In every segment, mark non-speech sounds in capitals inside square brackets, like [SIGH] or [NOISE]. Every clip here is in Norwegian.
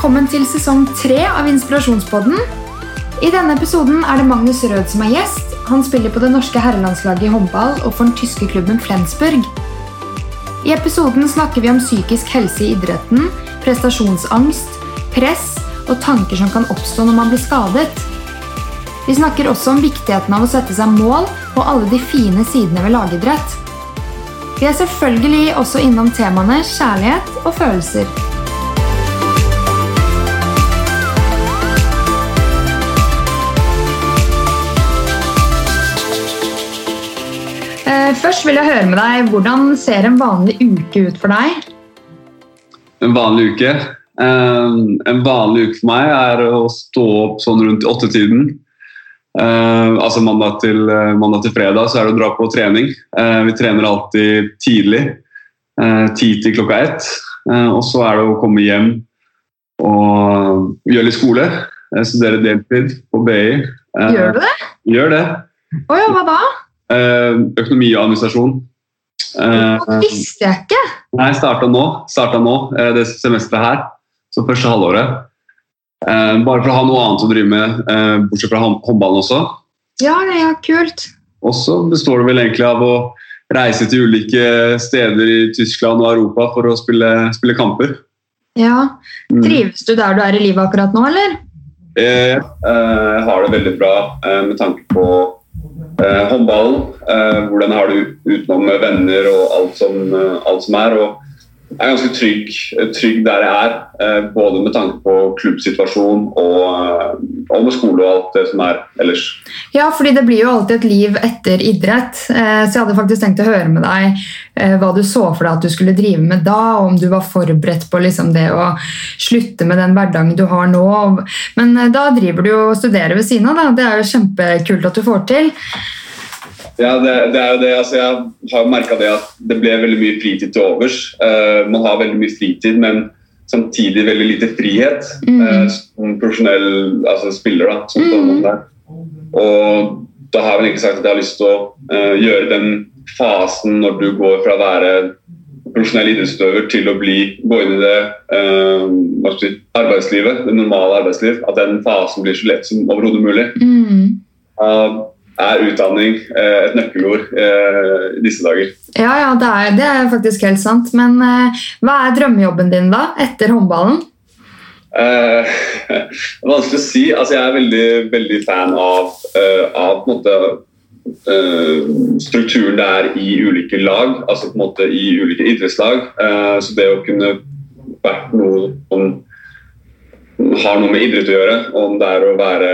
velkommen til sesong tre av Inspirasjonspodden. I denne episoden er det Magnus Rød som er gjest. Han spiller på det norske herrelandslaget i håndball og for den tyske klubben Flensburg. I episoden snakker vi om psykisk helse i idretten, prestasjonsangst, press og tanker som kan oppstå når man blir skadet. Vi snakker også om viktigheten av å sette seg mål og alle de fine sidene ved lagidrett. Vi er selvfølgelig også innom temaene kjærlighet og følelser. Først vil jeg høre med deg, Hvordan ser en vanlig uke ut for deg? En vanlig uke? Eh, en vanlig uke for meg er å stå opp sånn rundt åttetiden. Eh, altså mandag til, eh, mandag til fredag så er det å dra på trening. Eh, vi trener alltid tidlig. eh, Ti til klokka ett. Eh, og så er det å komme hjem og gjøre litt skole. Jeg studerer deltid på BI. Eh, Gjør du det? Gjør det. Å ja, hva da? Eh, økonomi og administrasjon. Eh, Det visste jeg ikke. Nei, starta nå, starta nå eh, det semesteret her. Så første halvåret. Eh, bare for å ha noe annet å drive med, eh, bortsett fra håndballen også. Ja, ja, kult. Og så består det vel egentlig av å reise til ulike steder i Tyskland og Europa for å spille, spille kamper. Ja. Mm. Trives du der du er i livet akkurat nå, eller? Eh, eh, jeg har det veldig bra eh, med tanke på eh, håndballen. Eh, hvordan har du utenom venner og alt som, eh, alt som er. Og jeg er ganske trygg, trygg der jeg er, eh, både med tanke på klubbsituasjon og, eh, og med skole og alt det som er ellers. Ja, fordi det blir jo alltid et liv etter idrett. Eh, Så jeg hadde faktisk tenkt å høre med deg eh, hva du så for deg at du skulle drive med da, og om du var forberedt på liksom det å slutte med den hverdagen du har nå. Men eh, da driver du jo og studerer ved siden av, da. Det er jo kjempekult at du får til. Ja, det, det er jo det. Altså, jeg har merka det at det ble veldig mye fritid til overs. Uh, man har veldig mye fritid, men samtidig veldig lite frihet Mm. uh, som profesjonell altså, spiller. da, som Mm. Og da har jeg vel egentlig sagt at jeg har lyst til å uh, gjøre den fasen når du går fra å være profesjonell idrettsutøver til å bli, gå inn i det arbeidslivet, det normale arbeidsliv, at den fasen blir så lett som overhodet mulig. Mm. Er utdanning eh, et nøkkelord eh, i disse dager. Ja, ja, det er, det er faktisk helt sant. Men eh, hva er drømmejobben din da, etter håndballen? Eh, [LAUGHS] vanskelig å si. Altså, jeg er veldig, veldig fan av, av måte, strukturen det er i ulike lag, altså på en måte i ulike idrettslag. Så det å kunne vært noe om har noe med idrett å gjøre, om det er å være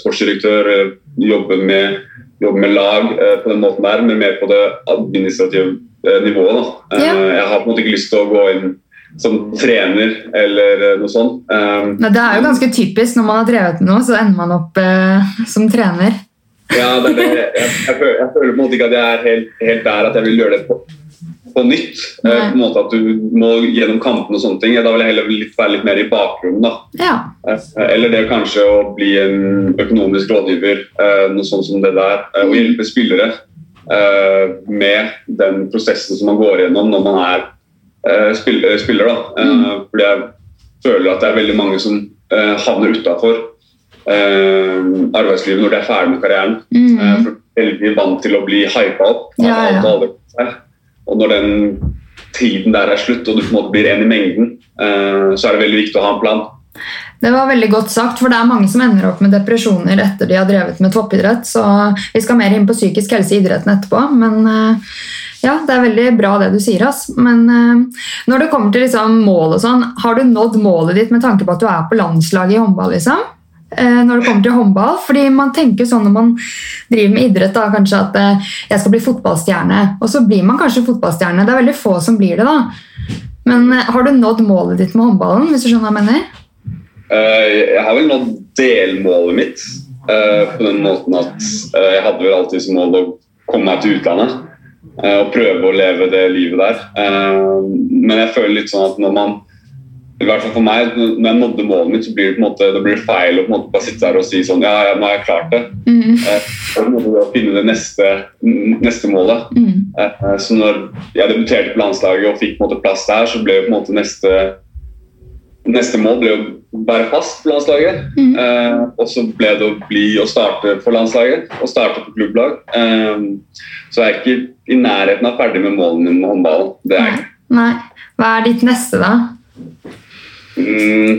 sportsdirektør, jobbe med, jobbe med lag eh, på den måten der, men mer på det administrative eh, nivået. Da. Eh, Ja. Jeg har på en måte ikke lyst til å gå inn som trener eller noe sånt. Men det er jo ganske typisk når man har drevet med noe, så ender man opp som trener. Ja, det det. Jeg, jeg, føler, jeg føler på en måte ikke at jeg er helt, helt der at jeg vil gjøre det på, på nytt. Eh, Nei. på en måte At du må gjennom kampene og sånne ting. Da vil jeg heller litt, være litt mer i bakgrunnen. da. Ja. Eh, Eller det kanskje å bli en økonomisk rådgiver, eh, noe sånt som det der. eh, Og hjelpe spillere eh, med den prosessen som man går gjennom når man er spiller. eh, spiller. da. Mm. Fordi jeg føler at det er veldig mange som eh, havner utafor arbeidslivet når de er ferdig med karrieren. Mm. Eh, For de er vant til å bli hypa opp av Ja, ja. alt og alle. Og når den tiden der er slutt, og du på en måte blir en i mengden, eh, så er det veldig viktig å ha en plan. Det var veldig godt sagt, for det er mange som ender opp med depresjoner etter de har drevet med toppidrett, så vi skal mer inn på psykisk helse i idretten etterpå. Men eh, ja, det er veldig bra det du sier. Ass. Men eh, når det kommer til liksom, mål og sånn, har du nådd målet ditt med tanke på at du er på landslaget i håndball? liksom? Eh, Når det kommer til håndball, fordi man tenker sånn når man driver med idrett da, kanskje at eh, jeg skal bli fotballstjerne, og så blir man kanskje fotballstjerne. Det er veldig få som blir det, da. Men eh, har du nådd målet ditt med håndballen? hvis du skjønner hva jeg mener? Jeg har vel nådd delmålet mitt på den måten at jeg hadde vel alltid som mål å komme meg til utlandet og prøve å leve det livet der. Men jeg føler litt sånn at når man i hvert fall for meg, når jeg nådde målet mitt, så blir det på en måte, det blir feil å på en måte bare sitte der og si sånn Ja, ja nå har jeg klart det. Mm. Eh, og nå må du finne det neste, neste målet. Mm. Eh, Så når jeg debuterte på landslaget og fikk på en måte plass der, så ble jo på en måte neste Neste mål ble å være fast på landslaget. Mm. Eh, og så ble det å bli og starte på landslaget og starte på klubblag. Eh, så jeg er ikke i nærheten av ferdig med målene med håndballen. Det er jeg ikke. Nei. Hva er ditt neste, da? Mm,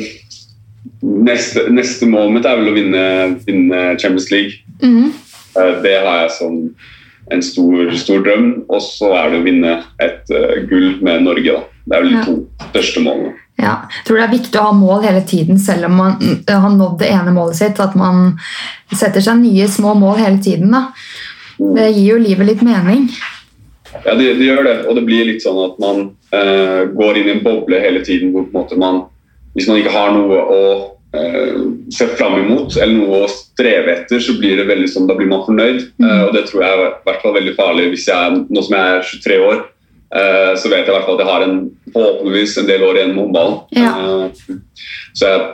neste, neste målet mitt er vel å vinne, vinne Champions League. Mm. Eh, det har jeg som en stor, stor drøm. Og så er det å vinne et uh, gull med Norge. Da. Det er vel de Ja. to største målene. Ja. Jeg tror det er viktig å ha mål hele tiden, selv om man mm, har nådd det ene målet sitt. At man setter seg nye små mål hele tiden. Da. Det gir jo livet litt mening. Ja, det, det gjør det. Og det blir litt sånn at man uh, går inn i en boble hele tiden hvor på en måte man Hvis man ikke har noe å eh, se fram imot eller noe å streve etter, så blir det veldig sånn, da blir man fornøyd. Eh, og det tror jeg er i hvert fall veldig farlig hvis jeg nå som jeg er 23 år. eh, så vet jeg i hvert fall at jeg har en, forhåpentligvis en del år igjen med håndballen. Ja. Eh, så jeg,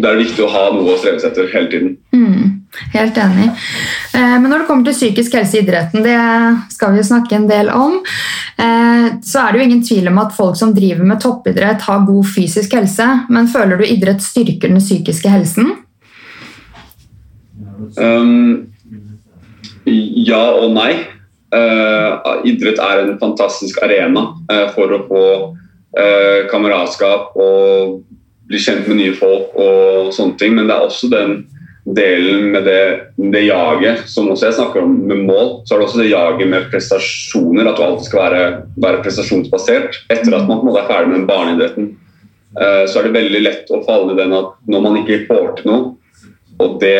det er viktig å ha noe å streve etter hele tiden. Mm, helt enig. Eh, Men når det kommer til psykisk helse i idretten, det skal vi jo snakke en del om, eh, så er det jo ingen tvil om at folk som driver med toppidrett har god fysisk helse, men føler du idrett styrker den psykiske helsen? Um, ja og nei. Uh, idrett er en fantastisk arena uh, for å få uh, kameratskap og bli kjent med nye folk og sånne ting, men det er også den delen med det, det jaget som også jeg snakker om med mål, så er det også det jaget med prestasjoner, at du alltid skal være, være prestasjonsbasert. Etter at man på en måte er ferdig med barneidretten, uh, så er det veldig lett å falle i den at når man ikke får til noe, og det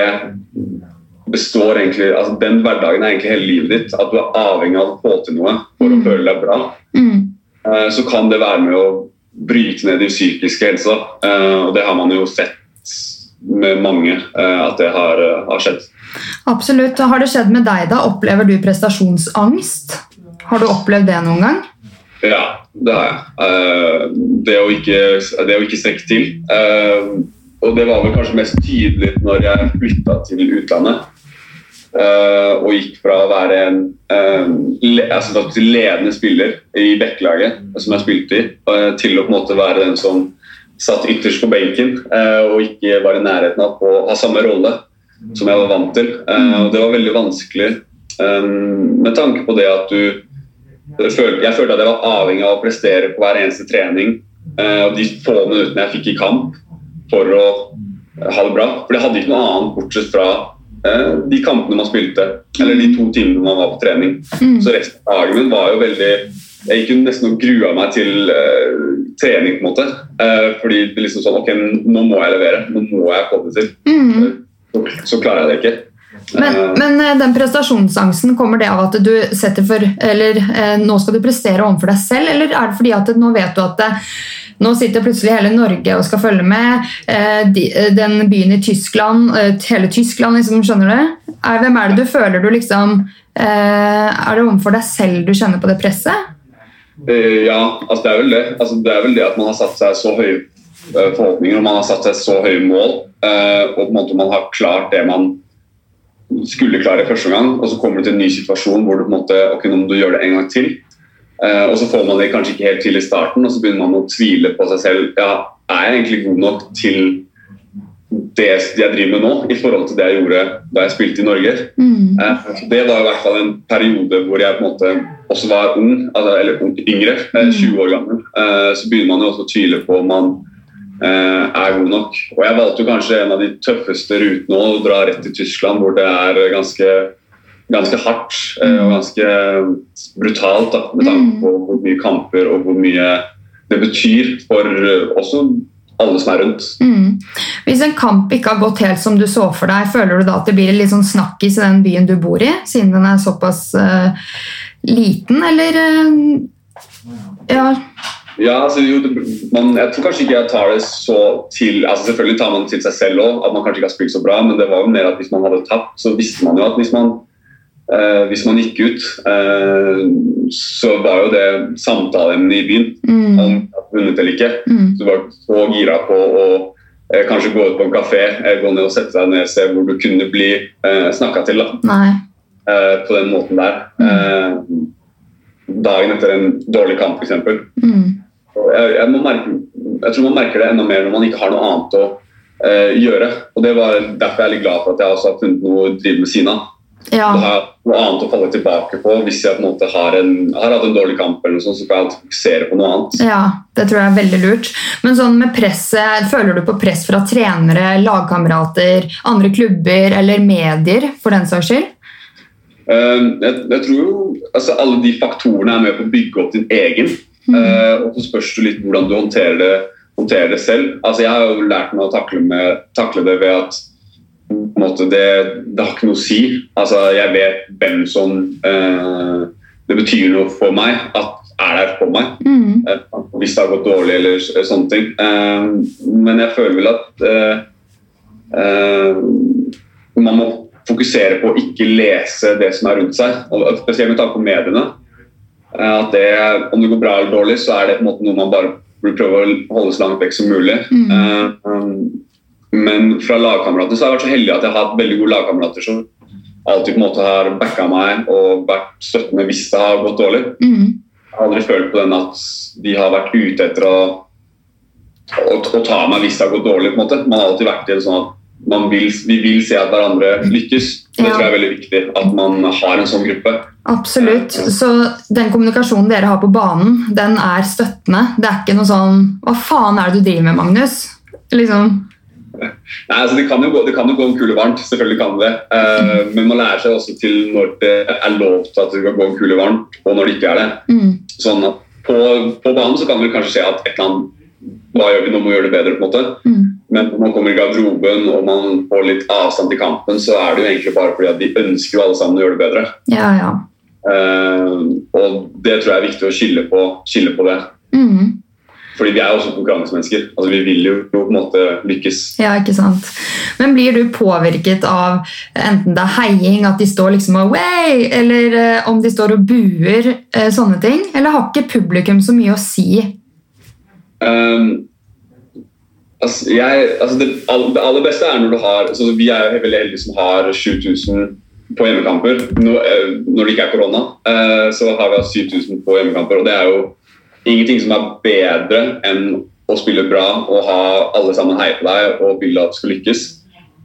består egentlig, altså Den hverdagen er egentlig hele livet ditt. At du er avhengig av å få til noe for å Mm. føle deg bra. Mm. Eh, Så kan det være med å bryte ned din psykiske helse. eh, Og det har man jo sett med mange eh, at det har, eh, har skjedd. Absolutt. Har det skjedd med deg, da? Opplever du prestasjonsangst? Har du opplevd det noen gang? Ja, det har jeg. Eh, Det å ikke, det å ikke strekke til. Og det var vel kanskje mest tydelig når jeg flytta til utlandet. Og gikk fra å være en altså, ledende spiller i Bekkelaget, som jeg spilte i, til å på en måte være den som satt ytterst på benken eh, og ikke var i nærheten av å ha samme rolle som jeg var vant til. Eh, og det var veldig vanskelig eh, med tanke på det at du jeg følte, at jeg var avhengig av å prestere på hver eneste trening. og de få minuttene jeg fikk i kamp for å ha det bra. For jeg hadde ikke noe annet bortsett fra eh, de kampene man spilte, eller de to timene man var på trening. Mm. Så resten av dagen min var jo veldig Jeg gikk jo nesten og grua meg til uh, trening, på en måte. Uh, fordi det liksom sånn Ok, nå må jeg levere. Nå må jeg få det til. Mm. Så, så klarer jeg det ikke. Men, uh, men den prestasjonsangsten, kommer det av at du setter for Eller nå skal du prestere overfor deg selv, eller er det fordi at nå vet du at det, nå sitter plutselig hele Norge og skal følge med. De, den byen i Tyskland, hele Tyskland, liksom, skjønner du? Er, hvem er det du føler du liksom Er det overfor deg selv du kjenner på det presset? Eh, Ja, altså det er vel det. Altså det er vel det at man har satt seg så høye eh, forhåpninger og man har satt seg så høye mål. eh, Og på en måte man har klart det man skulle klare første gang, og så kommer du til en ny situasjon hvor du på en måte, ok, nå må du gjøre det en gang til. Og så får man det kanskje ikke helt til i starten, og så begynner man å tvile på seg selv. Ja, er jeg egentlig god nok til det jeg driver med nå, i forhold til det jeg gjorde da jeg spilte i Norge? Mm. Eh, Det var i hvert fall en periode hvor jeg på en måte også var ung, altså, eller yngre, eh, 20 år gammel. Eh, Så begynner man jo også å tvile på om man er god nok. Og jeg valgte jo kanskje en av de tøffeste rutene å dra rett til Tyskland, hvor det er ganske, ganske hardt og ganske brutalt da, med tanke på hvor mye kamper og hvor mye det betyr for også alle som er rundt. Mm. Hvis en kamp ikke har gått helt som du så for deg, føler du da at det blir litt sånn snakkis i den byen du bor i, siden den er såpass uh, liten, eller uh, Ja. Ja, altså, jo, det, man, jeg tror kanskje ikke jeg tar det så til altså Selvfølgelig tar man det til seg selv òg, at man kanskje ikke har spilt så bra, men det var jo mer at hvis man hadde tapt, så visste man jo at hvis man, eh, hvis man gikk ut, eh, så var jo det samtaleemnet i byen Mm. om man vunnet eller ikke. Mm. Så du var så gira på å eh, kanskje gå ut på en kafé, gå ned og sette deg ned sted hvor du kunne bli eh, snakka til da, eh, på den måten der. Eh, dagen etter en dårlig kamp, f.eks. Mm. Jeg, jeg, merke, jeg tror man merker det enda mer når man ikke har noe annet å eh, gjøre. Og Det var derfor jeg er litt glad for at jeg også har funnet noe å drive med siden av. Ja. Da har noe annet å falle tilbake på hvis jeg på en måte har, en, har hatt en dårlig kamp. eller noe sånt, Så kan jeg fokusere på noe annet. ja, det tror jeg er veldig lurt. Men sånn med presset, føler du på press fra trenere, lagkamerater, andre klubber eller medier for den saks skyld? Eh, jeg, jeg tror jo altså Alle de faktorene er med på å bygge opp din egen. Eh, og så spørs det litt hvordan du håndterer det, håndterer det selv. Altså Jeg har jo lært meg å takle, med, takle det ved at måte, det, det har ikke noe å si. Altså Jeg vet hvem som eh, Det betyr noe for meg at er der for meg. Mm. Eh, hvis det har gått dårlig eller sånne ting. Eh, men jeg føler vel at eh, eh, man må fokusere på å ikke lese det som er rundt seg, og spesielt med tanke på mediene. Eh, at det, om det går bra eller dårlig, så er det på en måte noe man bare burde prøve å holde så langt vekk som mulig. Mm. Men fra lagkamerater så har jeg vært så heldig at jeg har hatt veldig gode lagkamerater som alltid på en måte har backa meg og vært støttende hvis det har gått dårlig. Mm. Jeg har aldri følt på den at de har vært ute etter å, å, å ta meg hvis det har gått dårlig. på en måte. Man har alltid vært i det sånn at man vil, vi vil se at hverandre lykkes. Det Ja. tror jeg er veldig viktig. At man har en sånn gruppe. Absolutt. Så den kommunikasjonen dere har på banen, den er støttende. Det er ikke noe sånn Hva faen er det du driver med, Magnus? Liksom. [LAUGHS] Nei, altså det, kan jo gå, det kan jo gå en varmt, selvfølgelig kan det. Uh, men man lærer seg også til når det er lov til at det skal gå en kule varmt, og når det ikke er det. Mm. Sånn at på, på banen så kan det kanskje skje at et eller annet Hva gjør vi nå? Må vi gjøre det bedre, på en måte. Mm. Men når man kommer i garderoben og man får litt avstand til kampen, så er det jo egentlig bare fordi at de ønsker jo alle sammen å gjøre det bedre. Ja, ja. Uh, og det tror jeg er viktig å skille på, skille på det. Mm. Fordi vi er også konkurransemennesker. Altså, vi vil jo på en måte lykkes. Ja, ikke sant. Men blir du påvirket av enten det er heiing, at de står liksom og Eller eh, om de står og buer, eh, sånne ting? Eller har ikke publikum så mye å si? Um, altså, jeg, altså det, det aller beste er når du har så Vi er veldig heldige som har 7000 på hjemmekamper. Nå, eh, når det ikke er korona, Uh, så har vi 7000 på hjemmekamper. Og det er jo ingenting som er bedre enn å spille bra og ha alle sammen heie på deg og ville at du skal lykkes.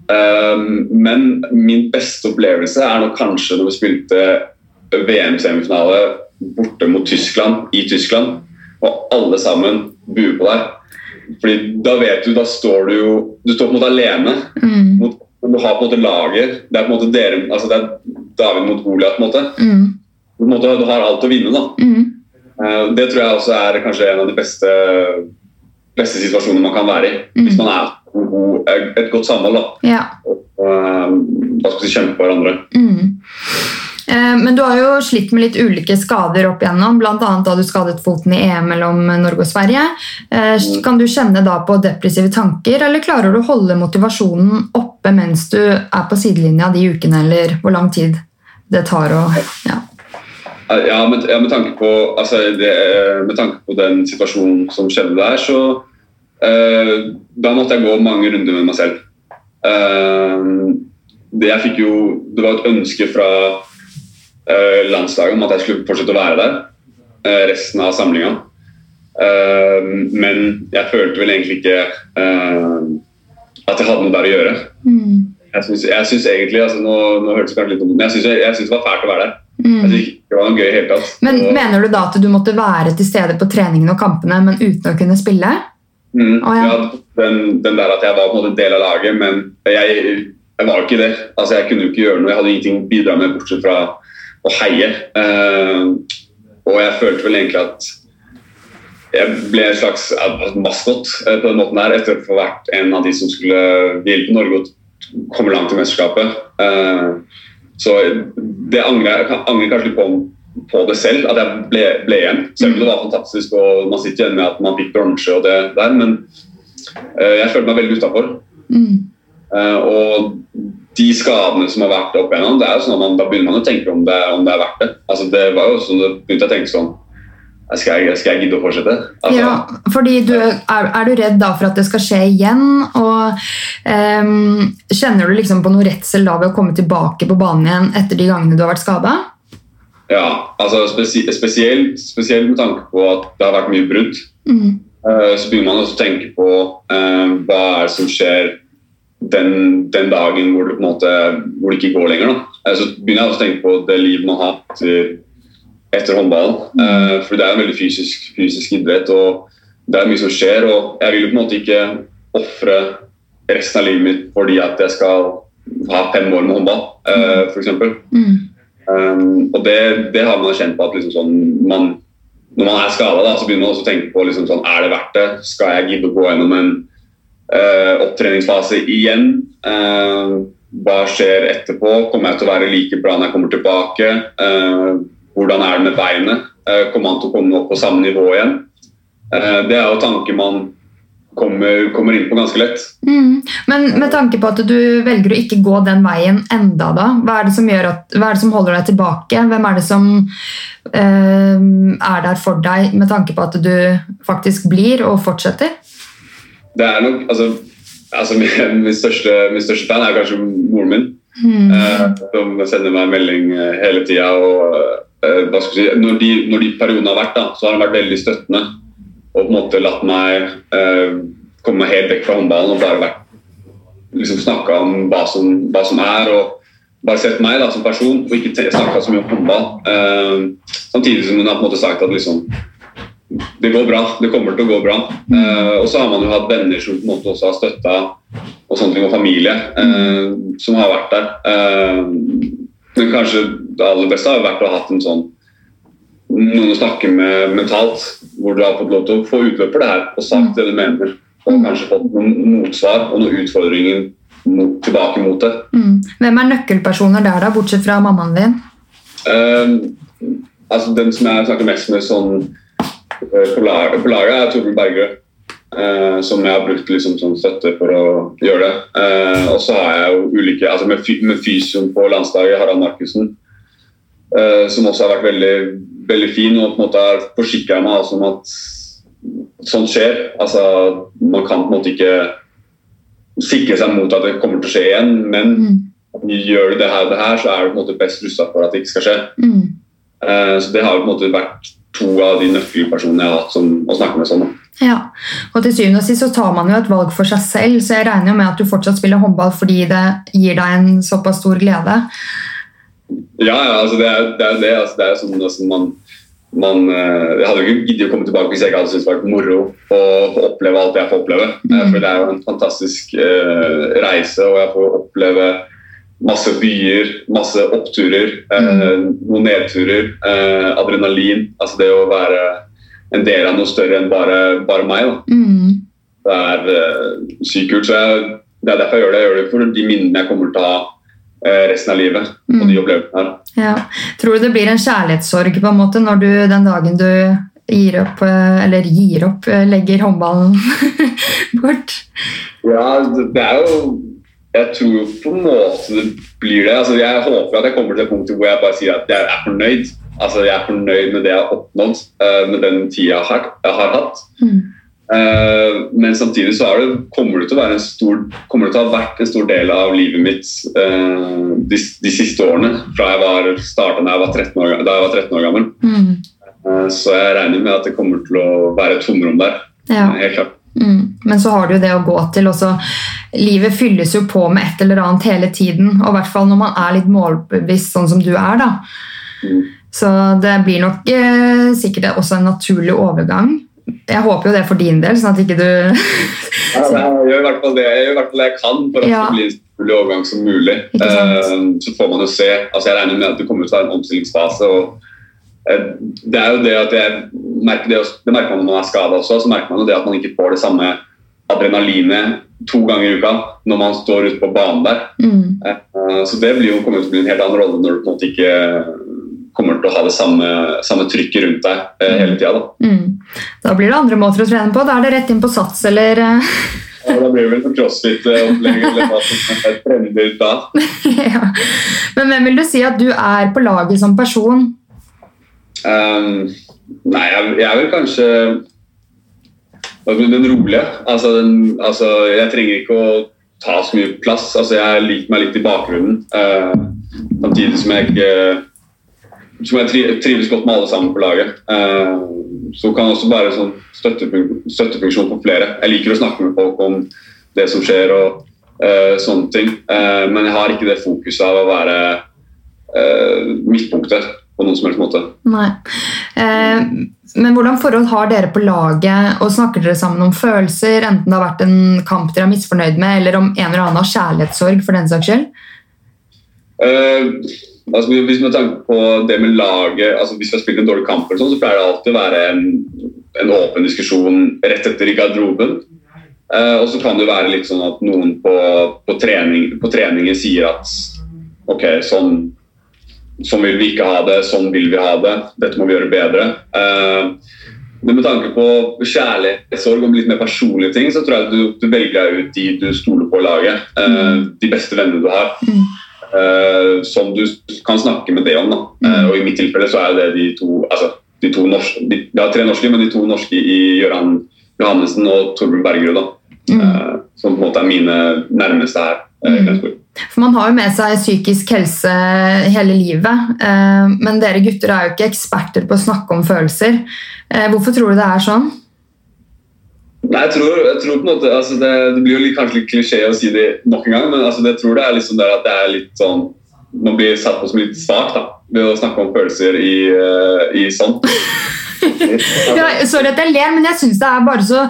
Um, men min beste opplevelse er nok kanskje når vi spilte VM-semifinale borte mot Tyskland i Tyskland, og alle sammen buer på deg. Fordi da vet du, da står du jo Du står på en måte alene. Mm. Mot, du har på en måte lager. Det er på en måte dere, altså det er David mot Goliat. på en måte. Mm. På en måte. Du har alt å vinne. da. Mm. Eh, Det tror jeg også er kanskje en av de beste, beste situasjonene man kan være i. Mm. Hvis man er god- et godt samhold. da. Ja. Og, da skal vi kjempe hverandre. Mm. Eh, Men du har jo slitt med litt ulike skader opp igjennom, bl.a. da du skadet foten i EM mellom Norge og Sverige. Eh, Kan du kjenne da på depressive tanker, eller klarer du å holde motivasjonen oppe mens du er på sidelinja de ukene, eller hvor lang tid det tar å ja. Ja, med, ja, med, tanke på, altså det, eh, med tanke på den situasjonen som skjedde der, så uh, Da måtte jeg gå mange runder med meg selv. Uh, det, jeg fikk jo, det var et ønske fra uh, landslaget om at jeg skulle fortsette å være der resten av samlinga. Men jeg følte vel egentlig ikke at jeg hadde noe der å gjøre. Mm. Jeg syns, egentlig altså nå, nå hørtes det kanskje litt dumt ut, men jeg syns det var fælt å være der. Jeg Mm. syns ikke det var noe gøy i hele tatt. Men Og- Mener du da at du måtte være til stede på treningene og kampene, men uten å kunne spille? Mm, Å, ja. ja, den, den der at jeg var på en måte del av laget, men jeg, jeg var jo ikke det. Altså, jeg kunne jo ikke gjøre noe. Jeg hadde ingenting å bidra med bortsett fra å heie. Uh, og jeg følte vel egentlig at jeg ble en slags maskot eh, på den måten der, etter å få vært en av de som skulle hjelpe Norge å komme langt i mesterskapet. Eh, så det angrer jeg angrer kanskje litt på, på det selv, at jeg ble, ble igjen. Selv om det var fantastisk og man sitter igjen med at man fikk bronse og det der, men uh, jeg følte meg veldig utafor. Mm. Uh, og de skadene som har vært opp igjennom, det er jo sånn at man, da begynner man å tenke om det, om det er verdt det. Altså, det var jo sånn, da begynte jeg å tenke sånn skal jeg, skal jeg gidde å fortsette? Altså, Ja, fordi du, er, er du redd da for at det skal skje igjen? Og um, Kjenner du liksom på noe redsel da ved å komme tilbake på banen igjen etter de gangene du har vært skada? ja, altså spesielt, spesielt, spesielt med tanke på at det har vært mye brudd. Mm. Uh, så begynner man også å tenke på uh, hva er det som skjer den, den dagen hvor det, på en måte, hvor det ikke går lenger. Da. Uh, så begynner jeg også å tenke på det livet man har etter, etter håndballen. Mm. for det er en veldig fysisk, fysisk idrett, og det er mye som skjer. Og jeg vil jo på en måte ikke ofre resten av livet mitt fordi at jeg skal ha fem år med håndball, eh, f.eks. Mm. Um, og det, det har man kjent på at liksom sånn, man, når man er skada, så begynner man også å tenke på liksom sånn, er det verdt det. Skal jeg gidde å gå gjennom en uh, opptreningsfase igjen? Uh, hva skjer etterpå? Kommer jeg til å være like bra når jeg kommer tilbake? Uh, hvordan er det med beinet? kommer man til å komme opp på samme nivå igjen? det er jo tanker man kommer, kommer inn på ganske lett. Mm. Men med tanke på at du velger å ikke gå den veien enda da, hva er det som, at, er det som holder deg tilbake? Hvem er det som uh, er der for deg med tanke på at du faktisk blir og fortsetter? Det er nok, altså, altså min, [LAUGHS] min, største, min, største, fan er kanskje moren min. Mm. Uh, som sender meg en melding uh, hele tida. Si, når, de, når de periodene har vært, da, så har han vært veldig støttende og på en måte latt meg eh, komme helt vekk fra håndballen og bare vært liksom snakka om hva som, hva som, er. og bare sett meg da, som person og ikke snakka så mye om håndball. Eh, samtidig som hun har på en måte sagt at liksom, det går bra, det kommer til å gå bra. Eh, og så har man jo hatt venner som på en måte også har støtta, og sånne ting, og familie eh, som har vært der. Eh, men kanskje det aller beste har vært å ha hatt en sånn noen å snakke med mentalt, hvor du har fått lov til å få utløp for det her og sagt det du mener. Og kanskje fått noen motsvar og noen utfordringer mot, tilbake mot det. Mm. Hvem er nøkkelpersoner der, da, bortsett fra mammaen din? Uh, altså Den som jeg snakker mest med sånn uh, på laget, er Torbjørn Bergerød. Uh, som jeg har brukt liksom, som støtte for å gjøre det. Uh, og så har jeg jo ulike altså Med, med fysioen på landslaget, Harald Markussen, uh, som også har vært veldig veldig fin og på en måte har forsikra meg altså, om at sånt skjer. Altså, man kan på en måte ikke sikre seg mot at det kommer til å skje igjen, men mm. gjør du det her og det her, så er du på en måte best rusta for at det ikke skal skje. Mm. Så det har på en måte vært to av de nøkkelpersonene jeg har hatt som, å snakke med sånn. Ja, og til syvende og sist så tar man jo et valg for seg selv, så jeg regner jo med at du fortsatt spiller håndball fordi det gir deg en såpass stor glede. Ja, ja altså det er det. Er det, altså det er sånn, altså man, man, eh, jeg hadde jo ikke giddet å komme tilbake hvis jeg ikke hadde syntes det var moro å få oppleve alt jeg får oppleve. Eh, mm. For det er jo en fantastisk uh, reise, og jeg får oppleve masse byer, masse oppturer, mm. noen nedturer, uh, adrenalin. Altså det å være en del av noe større enn bare, bare meg. Mm. Det er uh, sykt kult. Så jeg, det er derfor jeg gjør det. Jeg gjør det for de minnene jeg kommer til å ha Eh, resten av livet. og de mm. opplevelsene her. Ja. Tror du det blir en kjærlighetssorg på en måte når du den dagen du gir opp, eh, eller gir opp, eh, legger håndballen [LAUGHS] bort? Ja, det er jo Jeg tror jo på en måte det blir det. Altså, jeg håper at jeg kommer til et punkt hvor jeg bare sier at jeg er fornøyd. Altså, jeg er fornøyd med det jeg har oppnådd med den tida jeg har, jeg har hatt. Mm. Uh, men samtidig så det, kommer, det til å være en stor, kommer det til å ha vært en stor del av livet mitt uh, de, de, siste årene. Fra jeg var starta da jeg var 13 år, da jeg var 13 år gammel. Mm. Uh, så jeg regner med at det kommer til å være et tomrom der. Ja. helt klart. Mm. Men så har du jo det å gå til. Også. Livet fylles jo på med et eller annet hele tiden. Og i hvert fall når man er litt målbevisst, sånn som du er. da. Mm. Så det blir nok sikkert også en naturlig overgang. Jeg håper jo det for din del, sånn at ikke du [LAUGHS] ja, Jeg gjør i hvert fall det jeg, hvert fall det jeg kan for at ja. det blir en mulig overgang som mulig. Eh, så får man jo se. altså Jeg regner med at det kommer å være en omstillingsfase. og Det er jo det at jeg merker det, det merker man når man er skada også. så merker man jo det at man ikke får det samme adrenalinet to ganger i uka når man står ute på banen der. Mm. Uh, så det blir jo, kommer til å bli en helt annen rolle når du på en måte ikke kommer til å ha det samme, samme trykket rundt deg eh, hele tida. Da. Mm. da blir det andre måter å trene på. Da er det rett inn på sats, eller eh? [LAUGHS] Ja, Da blir det vel crossfit-opplegg eller hva som er trendy da. [LAUGHS] ja. Men hvem vil du si at du er på laget som person? Um, nei, jeg, jeg er kanskje den rolige. Altså, den, altså, jeg trenger ikke å ta så mye plass. Altså, jeg liker meg litt i bakgrunnen. Uh, samtidig som jeg ikke som jeg trives godt med alle sammen på laget. Uh, så kan jeg også være sånn støttefun støttefunksjon for flere. Jeg liker å snakke med folk om det som skjer og uh, sånne ting. Men jeg har ikke det fokuset av å være midtpunktet på noen som helst måte. Nei. men hvordan forhold har dere på laget, og snakker dere sammen om følelser, enten det har vært en kamp dere er misfornøyd med, eller om en eller annen kjærlighetssorg for den saks skyld? Altså, hvis man tenker på det med laget, altså Hvis vi har spilt en dårlig kamp, eller sånn, så pleier det alltid å være en, en åpen diskusjon rett etter i garderoben. Eh, og så kan det være litt sånn at noen på, på, trening, på treningen sier at ok, sånn, sånn, vil vi ikke ha det, sånn vil vi ha det, dette må vi gjøre bedre. Eh, men med tanke på kjærlighetssorg og litt mer personlige ting, så tror jeg du, du velger deg ut de du stoler på laget. Eh, mm. de beste vennene du har. Mm. Uh, som du kan snakke med det om. Da. og I mitt tilfelle så er det de to altså, de to norske, de, Vi har tre norske, men de to norske i Gøran Johannessen og Torbjørn Bergerud. Mm. Uh, som på en måte er mine nærmeste her. Mm. For Man har jo med seg psykisk helse hele livet, men dere gutter er jo ikke eksperter på å snakke om følelser. Hvorfor tror du det er sånn? Nei, jeg tror, jeg tror, på en måte altså det, det, blir jo litt, kanskje litt klisjé å si det nok en gang, men altså jeg tror det er liksom der at det er litt sånn Man blir satt på som litt svak da, ved å snakke om følelser i, uh, i sånn. [LAUGHS] [LAUGHS] ja, sorry at jeg ler, men jeg syns det er bare så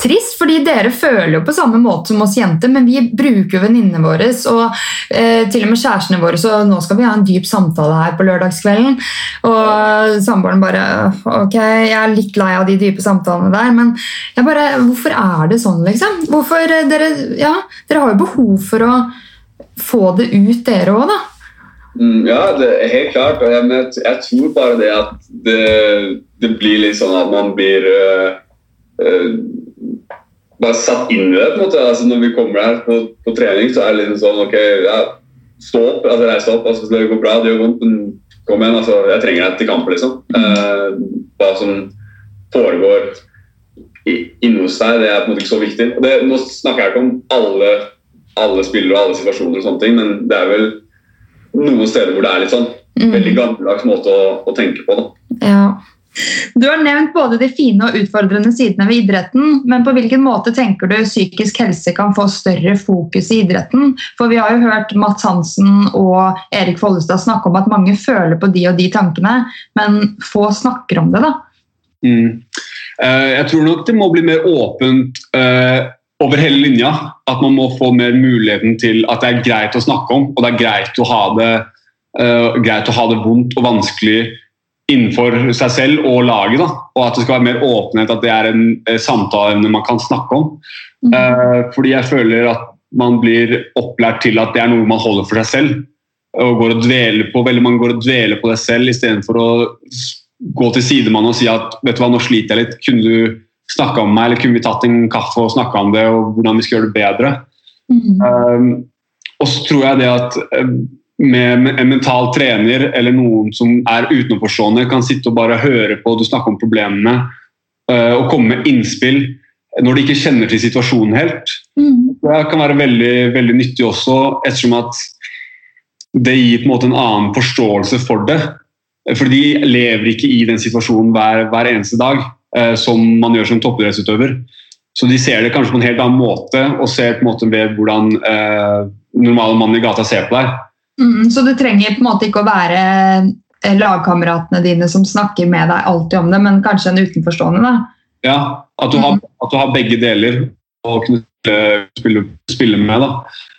trist. fordi dere føler jo på samme måte som oss jenter, men vi bruker jo venninnene våre og eh, til og med kjærestene våre, så nå skal vi ha en dyp samtale her på lørdagskvelden. Og samboeren bare Ok, jeg er litt lei av de dype samtalene der, men jeg bare Hvorfor er det sånn, liksom? Hvorfor eh, dere, ja, dere har jo behov for å få det ut, dere òg, da. Mm, ja, det er helt klart. Og jeg, jeg tror bare det at det, det, blir litt sånn at man blir uh, bare satt inn i det. på en måte. Altså, når vi kommer der på, på, trening, så er det liksom sånn OK, ja, stå opp. altså Reis opp. altså Det går bra, det gjør vondt, men kom igjen. altså Jeg trenger deg til kamp, liksom. Uh, hva som foregår inni hos deg, det er på en måte ikke så viktig. Det, nå snakker jeg ikke om alle, alle spillere og alle situasjoner, og sånne ting, men det er vel noen steder hvor det er litt sånn mm. veldig gammeldags måte å, å, tenke på. Da. Ja. Du har nevnt både de fine og utfordrende sidene ved idretten, men på hvilken måte tenker du psykisk helse kan få større fokus i idretten? For vi har jo hørt Mats Hansen og Erik Follestad snakke om at mange føler på de og de tankene, men få snakker om det, da. Mm. Uh, jeg tror nok det må bli mer åpent uh, over hele linja. At man må få mer muligheten til at det er greit å snakke om, og det er greit å ha det, uh, greit å ha det vondt og vanskelig innenfor seg selv og laget. Da. Og at det skal være mer åpenhet, at det er en uh, samtaleemne man kan snakke om. Mm. Uh, fordi jeg føler at man blir opplært til at det er noe man holder for seg selv. og går og dveler på, Veldig mange går og dveler på det selv istedenfor å gå til sidemannen og si at vet du hva, nå sliter jeg litt. kunne du snakka om meg, eller kunne vi tatt en kaffe og snakka om det, og hvordan vi skal gjøre det bedre. Mm. Um, og så tror jeg det at um, med en mental trener eller noen som er utenforstående, kan sitte og bare høre på du snakker om problemene uh, og komme med innspill når de ikke kjenner til situasjonen helt. Mm. Det kan være veldig, veldig nyttig også, ettersom at det gir på en måte en annen forståelse for det. For de lever ikke i den situasjonen hver, hver eneste dag. Eh, som man gjør som toppidrettsutøver. Så de ser det kanskje på en helt annen måte, og ser på en måte ved hvordan eh, normale mann i gata ser på deg. Mm, så du trenger på en måte ikke å være eh, lagkameratene dine som snakker med deg alltid om det, men kanskje en utenforstående? da? Ja, at du, mm. har, at du har, begge deler å kunne spille, spille med. da.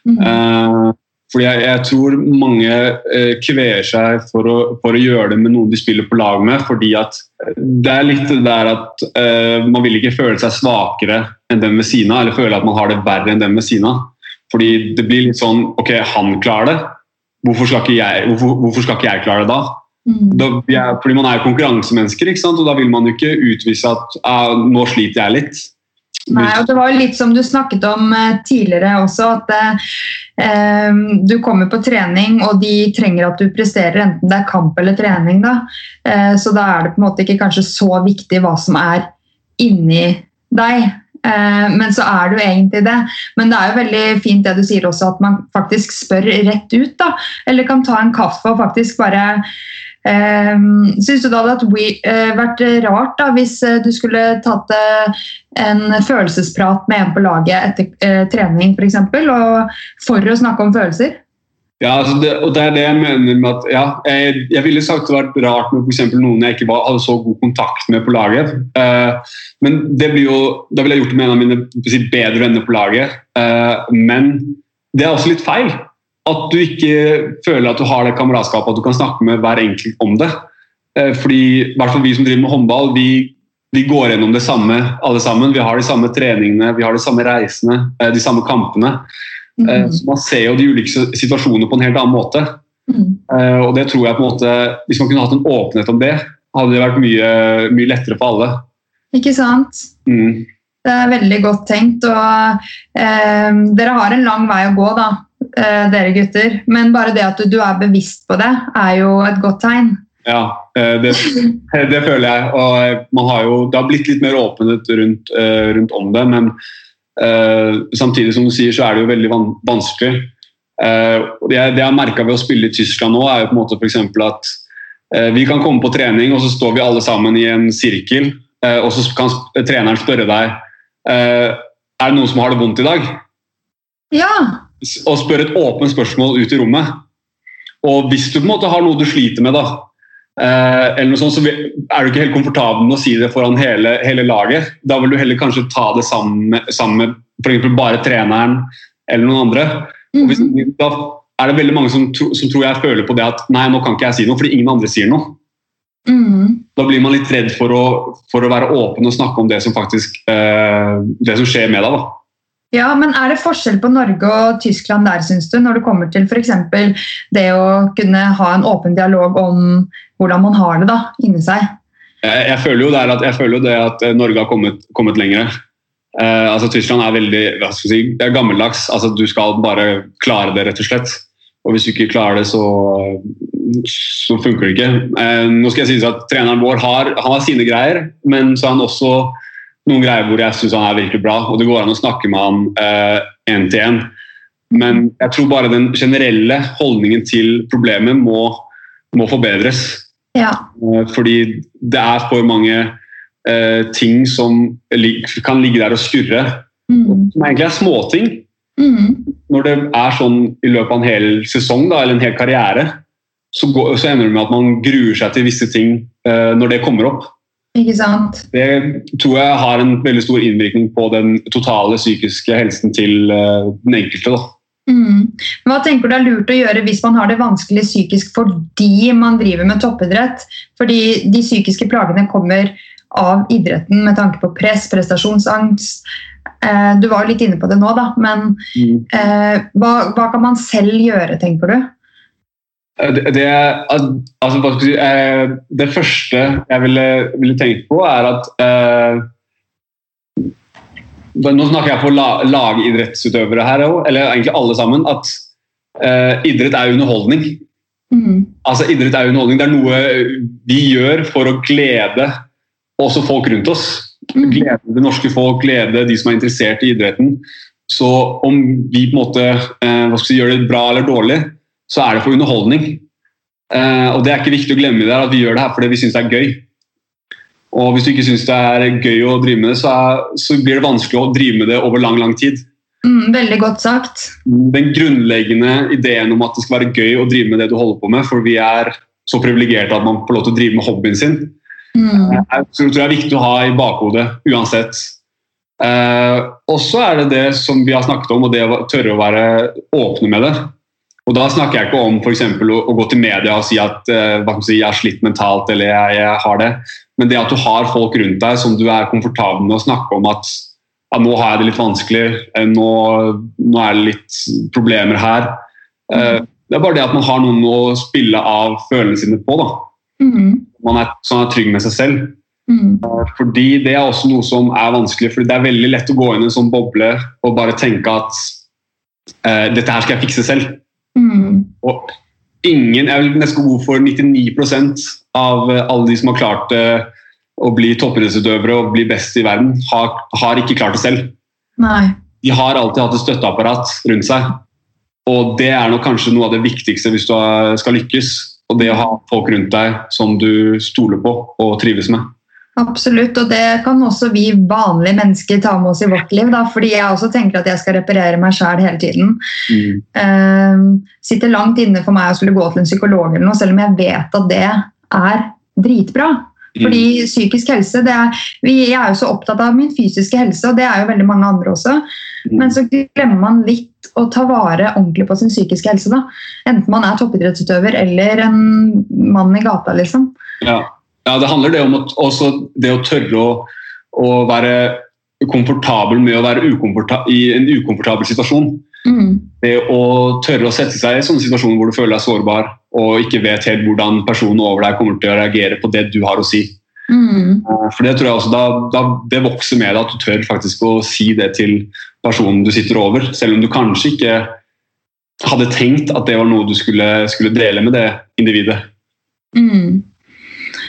Mm. Eh, fordi jeg, jeg, tror mange eh, kveer seg for å, for å, gjøre det med noen de spiller på lag med. fordi at det er litt det der at uh, man vil ikke føle seg svakere enn dem ved siden av, eller føle at man har det verre enn dem ved siden av. Fordi det blir litt sånn Ok, han klarer det. Hvorfor skal ikke jeg, hvorfor, hvorfor skal ikke jeg klare det da? Mm. da jeg, fordi man er jo konkurransemennesker, ikke sant? og da vil man jo ikke utvise at ah, nå sliter jeg litt. Nei, og Det var litt som du snakket om eh, tidligere også, at eh, du kommer på trening og de trenger at du presterer, enten det er kamp eller trening. da. Eh, så da er det på en måte ikke kanskje så viktig hva som er inni deg. Eh, men så er jo egentlig det. Men det er jo veldig fint det du sier også, at man faktisk spør rett ut. da, Eller kan ta en kaffe og faktisk bare Syns du det hadde uh, vært rart da, hvis uh, du skulle tatt uh, en følelsesprat med en på laget etter trening f.eks., for, for å snakke om følelser? Ja, altså det, og det er det jeg mener med at ja, jeg, jeg ville sagt det vært rart med for noen jeg ikke var, hadde så god kontakt med på laget. Uh, men det blir jo, da ville jeg gjort det med en av mine bedre venner på laget. Uh, men det er også litt feil. At du ikke føler at du har det kameratskapet, at du kan snakke med hver enkelt om det. Uh, fordi i hvert fall vi som driver med håndball, vi, vi går gjennom det samme alle sammen. Vi har de samme treningene, vi har de samme reisene, de samme kampene. Mm. Så man ser jo de ulike situasjonene på en helt annen måte. Mm. Og det tror jeg på en måte, Hvis man kunne hatt en åpenhet om det, hadde det vært mye, mye lettere for alle. Ikke sant? Mm. Det er veldig godt tenkt. og eh, Dere har en lang vei å gå, da, eh, dere gutter. Men bare det at du, du, er bevisst på det, er jo et godt tegn. Ja, det, det føler jeg. Og man har jo, det har blitt litt mer åpenhet rundt, eh, rundt om det. men Uh, samtidig som du sier, så er det jo veldig van vanskelig. Uh, det, det, jeg har merka ved å spille i Tyskland nå, er jo på en måte f.eks. at vi kan komme på trening, og så står vi alle sammen i en sirkel, og så kan treneren spørre deg er det noen som har det vondt i dag. Ja. Og spør et åpent spørsmål ut i rommet. Og hvis du på en måte har noe du sliter med, da, Eh, eller noe sånt, så er du ikke helt komfortabel med å si det foran hele, hele laget. Da vil du heller kanskje ta det sammen med, sammen med f.eks. bare treneren eller noen andre. -hmm. hvis, da er det veldig mange som, som, tror jeg føler på det at nei, nå kan ikke jeg si noe fordi ingen andre sier noe. Mm. Da blir man litt redd for å, for å, være åpen og snakke om det som faktisk eh, det som skjer med deg. da. Ja, men Er det forskjell på Norge og Tyskland der, syns du, når det kommer til f.eks. det å kunne ha en åpen dialog om hvordan man har det da, inni seg. Jeg føler jo, at, jeg føler det at eh, Norge har kommet, kommet lenger. Eh, altså Tyskland er veldig hva skal si, det er gammeldags. Altså, du skal bare klare det, rett og slett. Og hvis du ikke klarer det, så, så funker det ikke. Eh, nå skal jeg si at Treneren vår har, har sine greier, men så er han også noen greier hvor jeg syns han er virkelig bra. Og det går an å snakke med han én eh, til én. Men jeg tror bare den generelle holdningen til problemet må, må forbedres. Ja. Eh, fordi det er for mange eh, ting som kan ligge der og skurre, mm. som egentlig er småting. Mm. Når det er sånn i løpet av en hel sesong da, eller en hel karriere, så, går, så, ender det med at man gruer seg til visse ting eh, når det kommer opp. Ikke sant? Det tror jeg har en veldig stor innvirkning på den totale psykiske helsen til eh, den enkelte. da. Mm. Hva tenker du er lurt å gjøre hvis man har det vanskelig psykisk fordi man driver med toppidrett? Fordi de psykiske plagene kommer av idretten med tanke på press, prestasjonsangst. Eh, du var jo litt inne på det nå, da, men mm. eh, hva, hva, kan man selv gjøre, tenker du? Eh, det, det, altså, eh, det første jeg ville, ville tenkt på, er at eh, nå snakker jeg for lagidrettsutøvere her òg, eller egentlig alle sammen. At eh, idrett er underholdning. Mm. Altså Idrett er underholdning. Det er noe vi gjør for å glede også folk rundt oss. Mm. Glede det norske folk, glede de som er interessert i idretten. Så om vi på en måte uh, si, gjør det bra eller dårlig, så er det for underholdning. Uh, og Det er ikke viktig å glemme det at vi gjør det her fordi vi syns det er gøy. Og hvis du ikke syns det er gøy å drive med det, så, er, så, blir det vanskelig å drive med det over lang, lang tid. Mm, veldig godt sagt. Den grunnleggende ideen om at det skal være gøy å drive med det du holder på med, for vi er så privilegerte at man får lov til å drive med hobbyen sin, mm. Eh, jeg tror det er viktig å ha i bakhodet uansett. Eh, og så er det det som vi har snakket om, og det å tørre å være åpne med det. Og Da snakker jeg ikke om for å, å gå til media og si at eh, si, jeg har slitt mentalt eller jeg, jeg, har det. Men det at du har folk rundt deg som du er komfortabel med å snakke om at ja, nå har jeg det litt vanskelig, eh, nå, nå er det litt problemer her. Mm. Det er bare det at man har noen å spille av følelsene sine på. da. Mm. Man er, sånn er trygg med seg selv. Mm. Fordi Det er også noe som er vanskelig. fordi Det er veldig lett å gå inn i en sånn boble og bare tenke at eh, dette her skal jeg fikse selv. Mm. Og ingen, jeg vil nesten gå for 99% av alle de som har klart uh, å bli toppidrettsutøvere og bli best i verden, har, har ikke klart det selv. Nei. De har alltid hatt et støtteapparat rundt seg. Og det er nok kanskje noe av det viktigste hvis du skal lykkes. Og det å ha folk rundt deg som du stoler på og trives med. Absolutt, og det kan også vi vanlige mennesker ta med oss i vårt liv. Da, fordi jeg også tenker at jeg skal reparere meg sjæl hele tiden. Mm. Uh, sitter langt inne for meg å skulle gå til en psykolog, eller noe, selv om jeg vet at det er dritbra. Fordi psykisk helse det er, vi, Jeg er jo så opptatt av min fysiske helse, og det er jo veldig mange andre også. Men så glemmer man litt å ta vare ordentlig på sin psykiske helse. da. Enten man er toppidrettsutøver eller en mann i gata, liksom. Ja. Ja, det handler det om at, også det å tørre å, å være komfortabel med å være i en ukomfortabel situasjon. Mm. Det å tørre å sette seg i sånne situasjoner hvor du føler deg sårbar og ikke vet helt hvordan personen over deg kommer til å reagere på det du har å si. Mm. Eh, For det tror jeg også da, da Det vokser med deg at du tør faktisk å si det til personen du sitter over, selv om du kanskje ikke hadde tenkt at det var noe du skulle, skulle dele med det individet. Mm.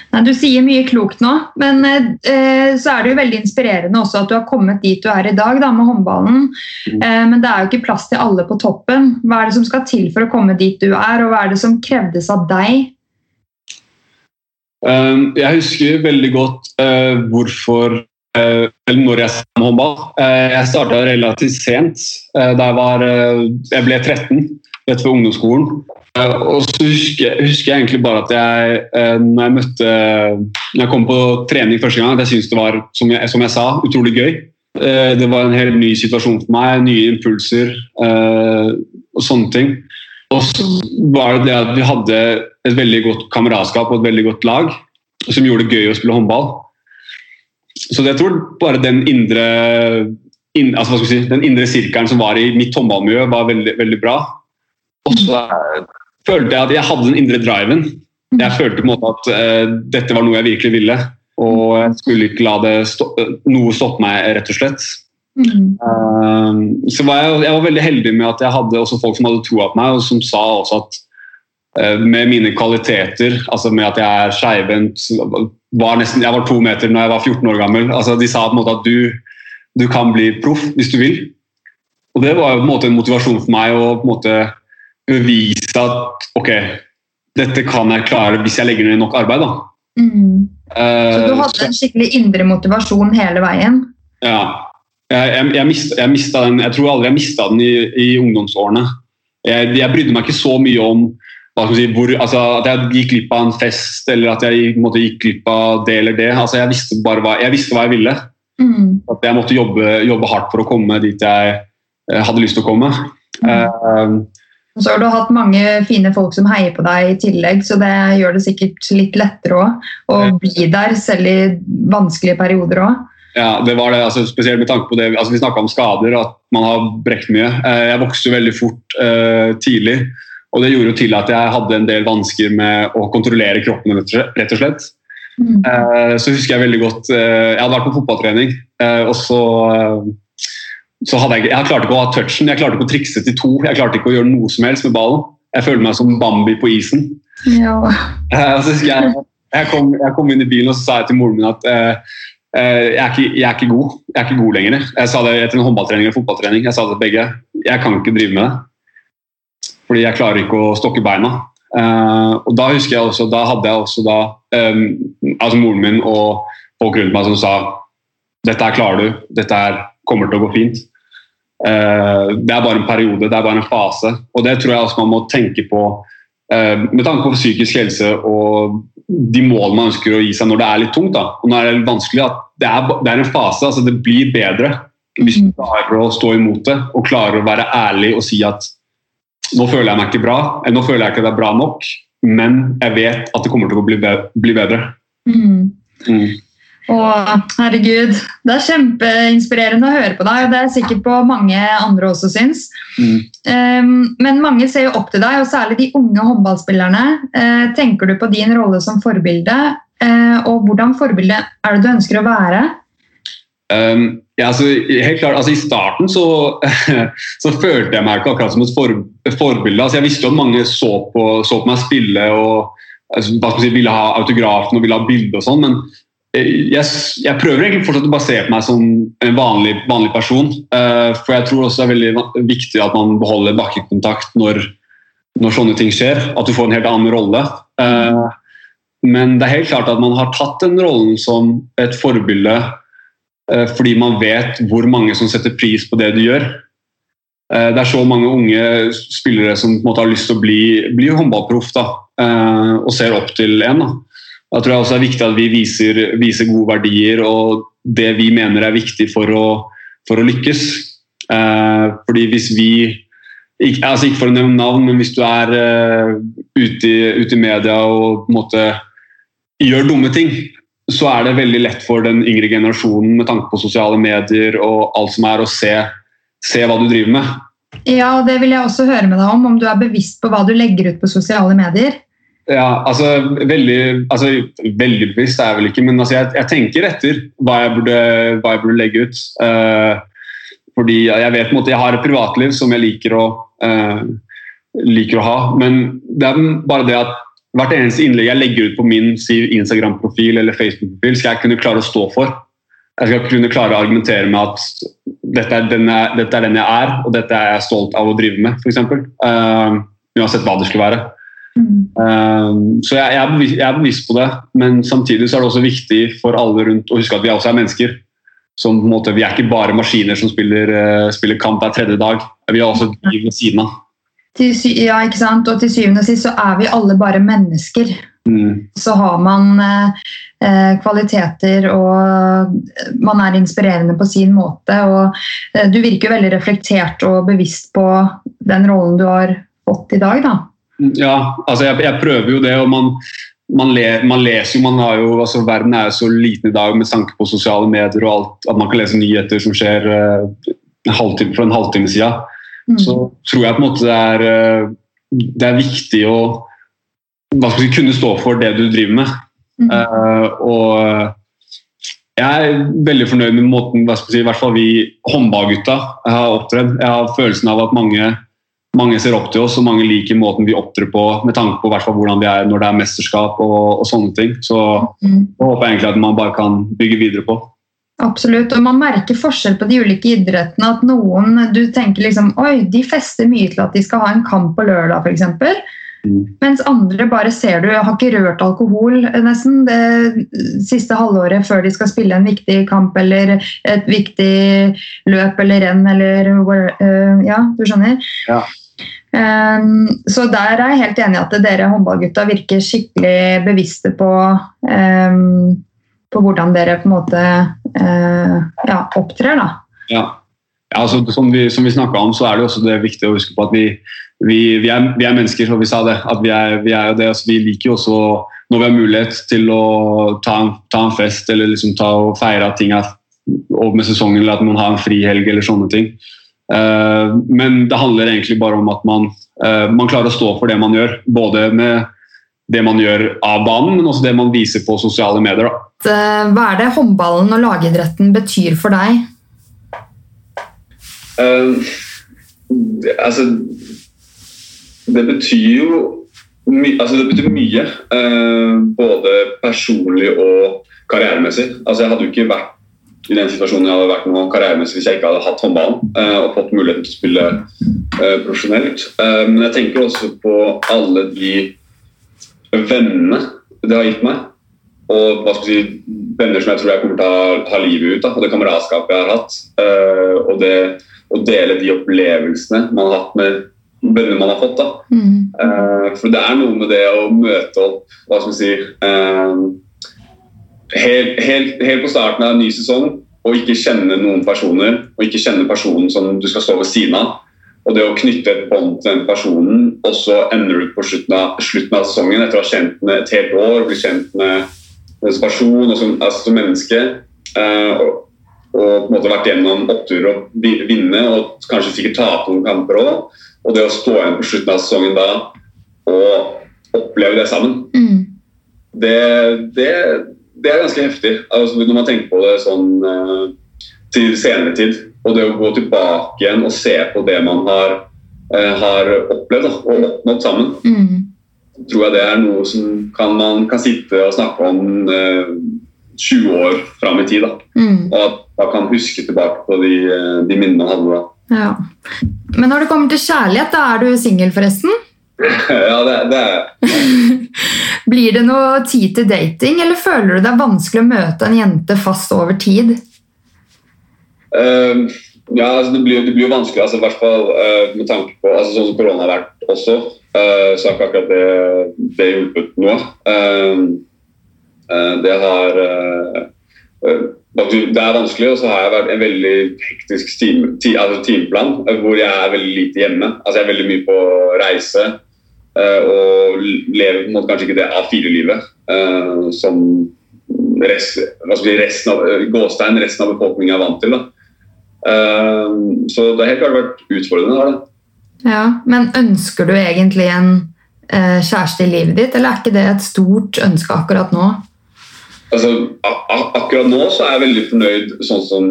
Nei, du sier mye klokt nå, men eh, så er det jo veldig inspirerende også at du har kommet dit du er i dag da, med håndballen. Eh, men det er jo ikke plass til alle på toppen. Hva er det som skal til for å komme dit du er, og hva er det som krevdes av deg? Um, Jeg husker veldig godt uh, hvorfor uh, eller når jeg startet med håndball. Uh, Jeg starta relativt sent. eh, Da jeg var eh, Jeg ble 13, rett før ungdomsskolen. Eh, Og så husker husker jeg egentlig bare at jeg, eh, når jeg møtte Når jeg kom på trening første gang, at jeg syntes det var, som jeg, som jeg sa, utrolig gøy. Eh, Det var en helt ny situasjon for meg, nye impulser og sånne ting. Og så var det det at vi hadde et veldig godt kameratskap og et veldig godt lag som gjorde det gøy å spille håndball. Så jeg tror bare den indre, in, altså si, den indre sirkelen som var i mitt håndballmiljø, var veldig, veldig bra. Og så eh, følte jeg at jeg hadde den indre driven. Jeg følte på en måte at uh, dette var noe jeg virkelig ville. Og jeg skulle ikke la det stå, noe stoppe meg, rett og slett. Mm. Uh, så var jeg, jeg var veldig heldig med at jeg hadde også folk som hadde troa på meg, og som sa også at uh, med mine kvaliteter, altså med at jeg er skeivhendt Jeg var to meter når jeg var 14 år gammel. altså De sa på en måte at du, du kan bli proff hvis du vil. Og det var jo på en måte en motivasjon for meg å på en måte bevise at ok, dette kan jeg klare hvis jeg legger ned nok arbeid. da. Mm. Eh, Så du hadde en skikkelig indre motivasjon hele veien? Ja. Jeg, jeg, jeg, mist, jeg, den, jeg tror aldri jeg mista den i, i ungdomsårene. Jeg, jeg brydde meg ikke så mye om si, hvor, altså, at jeg gikk glipp av en fest eller at jeg måte, gikk glipp av det eller det. Altså, jeg, visste bare hva, jeg visste hva jeg ville. Mm. At jeg måtte jobbe, jobbe hardt for å komme dit jeg eh, hadde lyst til å komme. Eh, Så har du hatt mange fine folk som heier på deg i tillegg, så det gjør det sikkert litt lettere òg å bli der, selv i vanskelige perioder òg. Ja, det var det. Altså, spesielt med tanke på det altså, Vi snakka om skader, at man har brekt mye. Eh, Jeg vokste veldig fort uh, tidlig. Og det gjorde jo til at jeg hadde en del vansker med å kontrollere kroppen, rett og slett-. Mm. Uh, Så husker jeg veldig godt uh, Jeg hadde vært på fotballtrening, og så så hadde jeg, jeg klarte ikke å ha touchen, jeg klarte ikke å trikse til to. Jeg klarte ikke å gjøre noe som helst med ballen. Jeg følte meg som Bambi på isen. Ja. Eh, så jeg, jeg, kom, jeg kom inn i bilen og så sa jeg til moren min at eh, eh, jeg, er ikke, jeg er ikke god. Jeg er ikke god lenger. Jeg sa det etter en håndballtrening eller fotballtrening. Jeg sa det til begge. Jeg kan ikke drive med det. Fordi jeg klarer ikke å stokke beina. Eh, og da husker jeg også, da hadde jeg også da eh, altså moren min og folk rundt meg som sa dette her klarer du, dette her kommer til å gå fint. Eh, det er bare en periode, det er bare en fase. Og det tror jeg også man må tenke på eh, med tanke på psykisk helse og de målene man ønsker å gi seg når det er litt tungt. Da. Og når det er litt vanskelig, at det er, det er en fase. altså Det blir bedre hvis du klarer å stå imot det og klarer å være ærlig og si at nå føler jeg meg ikke bra, eller nå føler jeg ikke det er bra nok, men jeg vet at det kommer til å bli, bli bedre. Mm. Mm. Å, herregud. Det er kjempeinspirerende å høre på deg, og det er sikkert på mange andre også syns. Mm. Um, men mange ser jo opp til deg, og særlig de unge håndballspillerne. Uh, tenker du på din rolle som forbilde, uh, og hvordan forbilde er det du ønsker å være? Um, ja, altså, helt klart, altså I starten så, [LAUGHS] så følte jeg meg ikke akkurat som et for, forbilde. Altså, jeg visste jo at mange så på, så på meg spille og altså, si, ville ha autografen og ville ha bilde og sånn, men jeg, jeg prøver egentlig fortsatt å basere på meg som en vanlig, vanlig person. Uh, for jeg tror også det er veldig viktig at man beholder bakkekontakt når, når sånne ting skjer. At du får en helt annen rolle. Uh, men det er helt klart at man har tatt den rollen som et forbilde uh, fordi man vet hvor mange som setter pris på det du gjør. Eh, det er så mange unge spillere som måte har lyst til å bli, bli håndballproff eh, og ser opp til en. Da. Jeg tror også det er viktig at vi viser, viser gode verdier og det vi mener er viktig for å, for å lykkes. Eh, fordi hvis vi ikke, altså ikke for å nevne navn, men hvis du er uh, ute, i, ute, i, media og på en måte gjør dumme ting, så er det veldig lett for den yngre generasjonen med tanke på sosiale medier og alt som er, å se, se hva du driver med. Ja, og det vil jeg også høre med deg om, om du er bevisst på hva du legger ut på sosiale medier. Ja, altså veldig, altså, veldig bevisst er jeg vel ikke, men altså, jeg, jeg, tenker etter hva jeg burde, hva jeg burde legge ut. Uh, fordi jeg vet på en måte, jeg har et privatliv som jeg liker å, uh, liker å ha. Men det er bare det at hvert eneste innlegg jeg legger ut på min Instagram-profil eller Facebook-profil, skal jeg kunne klare å stå for. Jeg skal kunne klare å argumentere med at dette er den jeg, dette er, den jeg er, og dette er jeg stolt av å drive med, f.eks. Uh, eh, uansett hva det skulle være. Uh, så jeg, jeg, er bevisst, jeg, er bevisst, på det, men samtidig så er det også viktig for alle rundt å huske at vi også er mennesker som på en måte, Vi er ikke bare maskiner som spiller, uh, spiller kamp hver tredje dag. Vi har også liv ved siden av. ja, ikke sant? Og til syvende og sist så er vi alle bare mennesker. Mm. Så har man eh, kvaliteter og man er inspirerende på sin måte. Og eh, du virker veldig reflektert og bevisst på den rollen du har fått i dag. da. Ja, altså jeg, jeg prøver jo det. og man man, le, man, leser jo, man har jo, altså Verden er jo så liten i dag med tanke på sosiale medier og alt, at man kan lese nyheter som skjer uh, halvtime, for en halvtime siden. Mm. Så tror jeg på en måte det er, uh, det er viktig å hva skal si, kunne stå for det du driver med. Mm. Uh, og jeg er veldig fornøyd med måten si, i hvert fall vi håndballgutta har opptredd. Jeg har følelsen av at mange mange ser opp til oss, og mange liker måten vi opptrer på med tanke på hvordan vi er når det er mesterskap og, og sånne ting. Så mm. jeg håper egentlig at man bare kan bygge videre på. Absolutt, og man merker forskjell på de ulike idrettene. At noen du tenker liksom, oi, de fester mye til at de skal ha en kamp på lørdag f.eks. Mm. Mens andre bare ser du har ikke rørt alkohol nesten det siste halvåret før de skal spille en viktig kamp eller et viktig løp eller renn eller uh, Ja, du skjønner? Ja. Um, så der er jeg helt enig i at dere håndballgutta virker skikkelig bevisste på, um, på hvordan dere på en måte uh, ja, opptrer. da. Ja. ja altså, som vi, som vi om, så er det også det viktig å huske på at vi, vi, vi, er, vi er, mennesker, og vi sa det. at Vi er, er jo det, altså, vi liker jo også når vi har mulighet til å ta en, ta en fest eller liksom ta og feire ting med sesongen, eller at man har en frihelg eller sånne ting. Eh, men det handler egentlig bare om at man, eh, man, klarer å stå for det man gjør. Både med det man gjør av banen, men også det man viser på sosiale medier. Da. Eh, hva er det håndballen og lagidretten betyr for deg? Uh, altså Det betyr jo my, altså det betyr mye. Uh, både personlig og karrieremessig. Altså jeg hadde jo ikke vært i den situasjonen jeg hadde vært nå karrieremessig hvis jeg ikke hadde hatt håndballen eh, og fått muligheten til å spille eh, profesjonelt. Eh, men jeg tenker også på alle de vennene det har gitt meg. Og hva skal jeg si, venner som jeg tror jeg kommer til å ha livet ut av. Og det kameratskapet jeg har hatt. og det å dele de opplevelsene man har hatt med venner man har fått. da. Mm. for det er noe med det å møte opp hva skal vi si, helt, helt, helt, på starten av en ny sesong å ikke kjenne noen personer, og ikke kjenne personen som du skal stå ved siden av. Og det å knytte et bånd til den personen, og så ender du på slutten av, slutten av sesongen etter å ha kjent den et helt år, bli kjent med som person og som, altså som menneske. Eh, og, og, på en måte vært gjennom oppturer og vinne, og kanskje sikkert tape noen kamper òg. Og det å stå igjen på slutten av sesongen da og oppleve det sammen, mm. det, det det er ganske heftig altså, når man tenker på det sånn uh, til senere tid. Og det å gå tilbake igjen og se på det man har, uh, har opplevd da, og oppnådd sammen, mm. tror jeg det er noe som kan, man kan sitte og snakke om uh, eh, 20 år fram i tid. Da. Mm. Og at man kan huske tilbake på de, de minnene man hadde da. Ja. Men når det kommer til kjærlighet, da er du singel, forresten? [LAUGHS] ja, det, det er [LAUGHS] Blir det noe tid til dating, eller føler du det er vanskelig å møte en jente fast over tid? Uh, ja, altså det blir, det blir jo vanskelig, altså, i hvert fall uh, med tanke på altså, Sånn som korona har vært også, Uh, så har ikke akkurat det, det hjulpet noe. Ehm, eh, det har Det er vanskelig, og så har jeg vært en veldig hektisk time, ti, altså timeplan hvor jeg er veldig lite hjemme. Altså Jeg er veldig mye på reise og lever på en måte kanskje ikke det A4-livet eh, som rest, si, resten av, gåstein, resten av befolkningen er vant til. da. Eh, så det har helt klart vært utfordrende. Da, det. Ja, Men ønsker du egentlig en eh, kjæreste i livet ditt, eller er ikke det et stort ønske akkurat nå? Altså, ak ak akkurat nå så er jeg veldig fornøyd sånn som,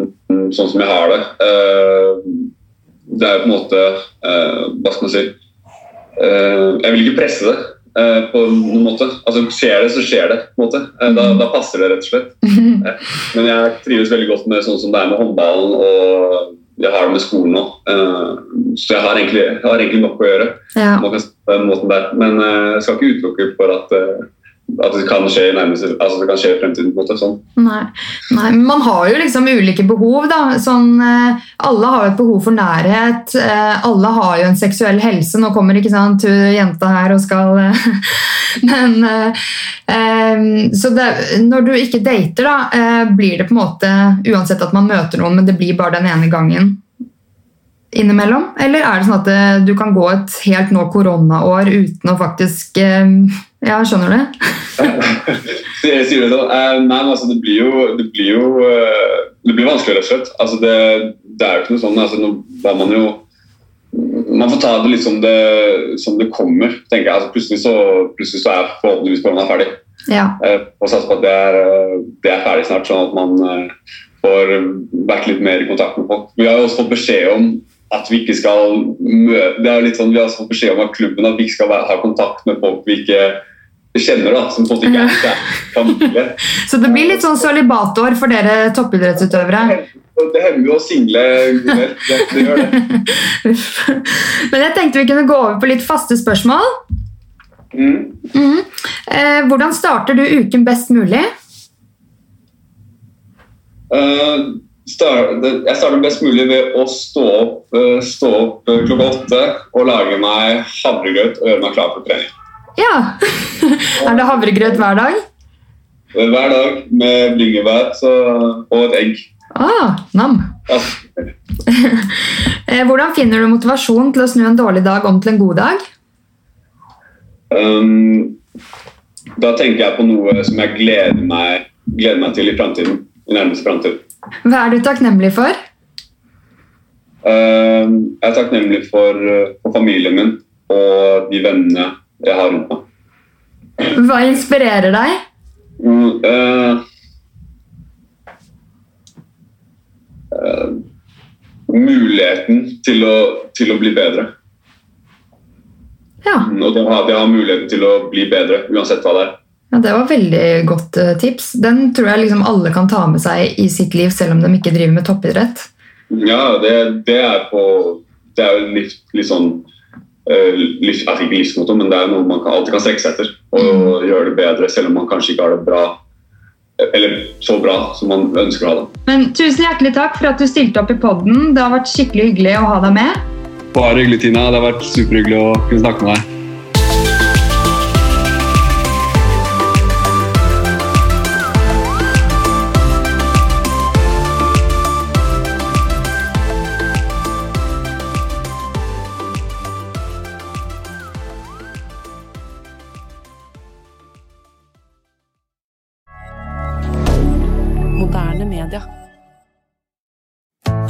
sånn som jeg har det. Eh, det er jo på en måte eh, Hva skal man si eh, Jeg vil ikke presse det eh, på noen måte. Altså, Skjer det, så skjer det. på en måte. Eh, da, da passer det, rett og slett. Eh, Men jeg trives veldig godt med sånn som det er med håndballen, og jeg har det med skolen nå. Eh, så jeg har, egentlig, jeg har egentlig nok å gjøre. Ja. På den måten der. Men eh, jeg skal ikke utelukke for at, eh, at det kan skje i nærmeste, altså det kan skje i fremtiden. på en måte, sånn. Nei. Nei, men man har jo liksom ulike behov. da. Sånn, eh, alle har jo et behov for nærhet. Eh, alle har jo en seksuell helse. Nå kommer ikke sant, jenta her og skal eh, [LAUGHS] Men Så det, når du ikke dater, da, blir det på en måte Uansett at man møter noen, men det blir bare den ene gangen innimellom? Eller er det sånn at eh, du kan gå et helt nå koronaår uten å faktisk eh, Ja, skjønner du? [LAUGHS] Sier sier du det sånn? Men altså, det blir jo, det blir jo det blir vanskelig, rett og slett. Altså, det, det er jo ikke noe sånn altså, Nå var man jo Man får ta det litt som det, som det kommer, tenker jeg. Altså, plutselig, så, plutselig så er forhåpentligvis korona ferdig. Ja. Og satser på at det er, det er ferdig snart, sånn at man får vært litt mer i kontakt med folk. Vi har jo også fått beskjed om at vi ikke skal møte det er litt sånn, Vi har fått beskjed om av klubben at vi ikke skal ha kontakt med folk vi ikke kjenner. da, Som på en ikke er [LAUGHS] familie. Så det blir litt sånn sølibatår for dere toppidrettsutøvere. Det hender jo å single det, det, gjør det. [LAUGHS] Men jeg tenkte vi kunne gå over på litt faste spørsmål. Mm. Mm. Eh, hvordan starter du uken best mulig? Det- jeg starter best mulig ved å stå opp, eh, stå opp eh, klokka åtte og lage meg havregrøt og gjøre meg klar for trening. Ja. [LAUGHS] Er det havregrøt hver dag? Eh, Hver dag med bringebær og et egg. Ah, nam. Ja. [LAUGHS] Hvordan finner du motivasjon til å snu en dårlig dag om til en god dag? Um, da tenker jeg på noe som jeg gleder meg, gleder meg til i fremtiden. I nærmeste fremtid. Hva er du takknemlig for? Um, jeg er takknemlig for, for familien min og de vennene jeg har rundt meg. Hva inspirerer deg? Mm, uh, uh, muligheten til å, til å bli bedre. Ja, Mm, Og det at jeg har muligheten til å bli bedre, uansett hva det er. Ja Det var veldig godt eh, tips. Den tror jeg liksom alle kan ta med seg i sitt liv, selv om de ikke driver med toppidrett. Ja, det, det er på Det er jo litt, litt sånn uh, livs, altså Ikke livsmotto, men det er noe man kan, alltid kan strekke seg etter. Og gjøre det bedre, selv om man kanskje ikke har det bra eller så bra som man ønsker å ha det. Men tusen hjertelig takk for at du stilte opp i podden. Det har vært skikkelig hyggelig å ha deg med. Bare hyggelig, Tina. Det har vært superhyggelig å kunne snakke med deg.